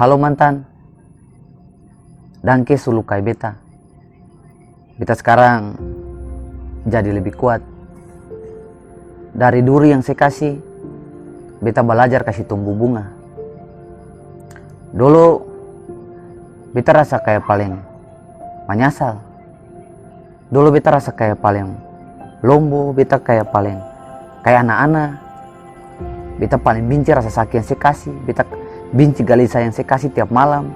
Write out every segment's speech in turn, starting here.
Halo mantan. Dangke sulukai beta. Beta sekarang jadi lebih kuat. Dari duri yang saya kasih, beta belajar kasih tumbuh bunga. Dulu beta rasa kayak paling menyesal. Dulu beta rasa kayak paling lombo, beta kayak paling kayak anak-anak. Beta paling benci rasa sakit yang saya kasih, beta benci gelisah yang saya kasih tiap malam.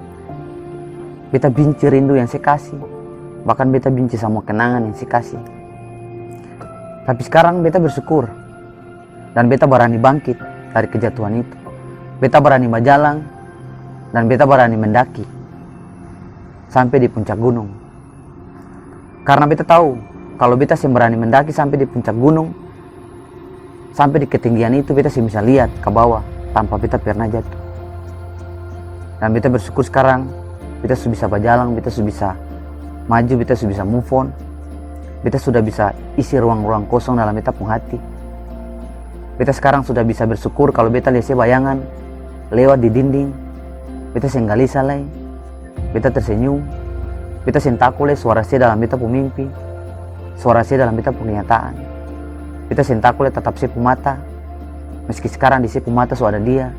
Beta benci rindu yang saya kasih. Bahkan beta benci sama kenangan yang saya kasih. Tapi sekarang beta bersyukur. Dan beta berani bangkit dari kejatuhan itu. Beta berani berjalan. Dan beta berani mendaki. Sampai di puncak gunung. Karena beta tahu. Kalau beta sih berani mendaki sampai di puncak gunung. Sampai di ketinggian itu beta sih bisa lihat ke bawah. Tanpa beta pernah jatuh. Dan beta bersyukur sekarang kita sudah bisa berjalan, kita sudah bisa maju, kita sudah bisa move on. Kita sudah bisa isi ruang-ruang kosong dalam beta pun hati. Beta sekarang sudah bisa bersyukur kalau beta lihat bayangan lewat di dinding. Beta senggali salai. Beta tersenyum. Beta sentakule suara saya dalam beta pun mimpi. Suara saya dalam beta pun kenyataan. Beta sentakule tetap saya mata. Meski sekarang di saya mata sudah dia.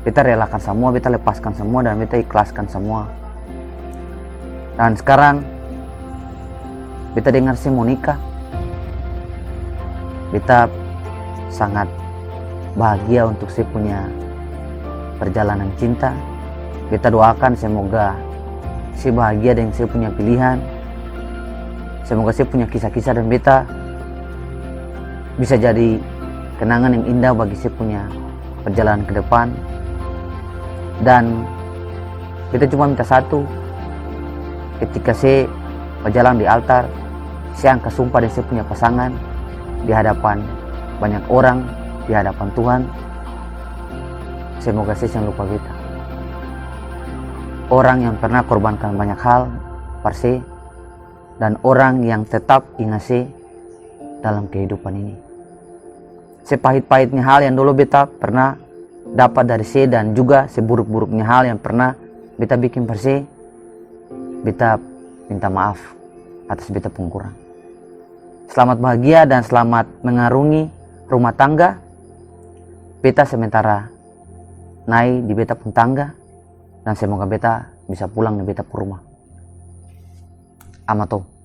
Beta relakan semua, beta lepaskan semua dan beta ikhlaskan semua. Dan sekarang beta dengar si Monica. Beta sangat bahagia untuk saya punya perjalanan cinta. Beta doakan semoga si bahagia dan saya punya pilihan. Semoga saya punya kisah-kisah dan beta bisa jadi kenangan yang indah bagi saya punya perjalanan ke depan. Dan beta cuma minta satu, ketika saya berjalan di altar, saya angkat sumpah dan saya punya pasangan di hadapan banyak orang, di hadapan Tuhan. Semoga saya jangan lupa kita. Orang yang pernah korbankan banyak hal, parse, dan orang yang tetap ingat saya dalam kehidupan ini. Sepahit-pahitnya hal yang dulu beta pernah dapat dari saya dan juga seburuk-buruknya hal yang pernah beta bikin perse, beta minta maaf atas beta pengkurang. Selamat bahagia dan selamat mengarungi rumah tangga. Beta sementara naik di beta pun tangga dan semoga beta bisa pulang di beta pun rumah. Amato.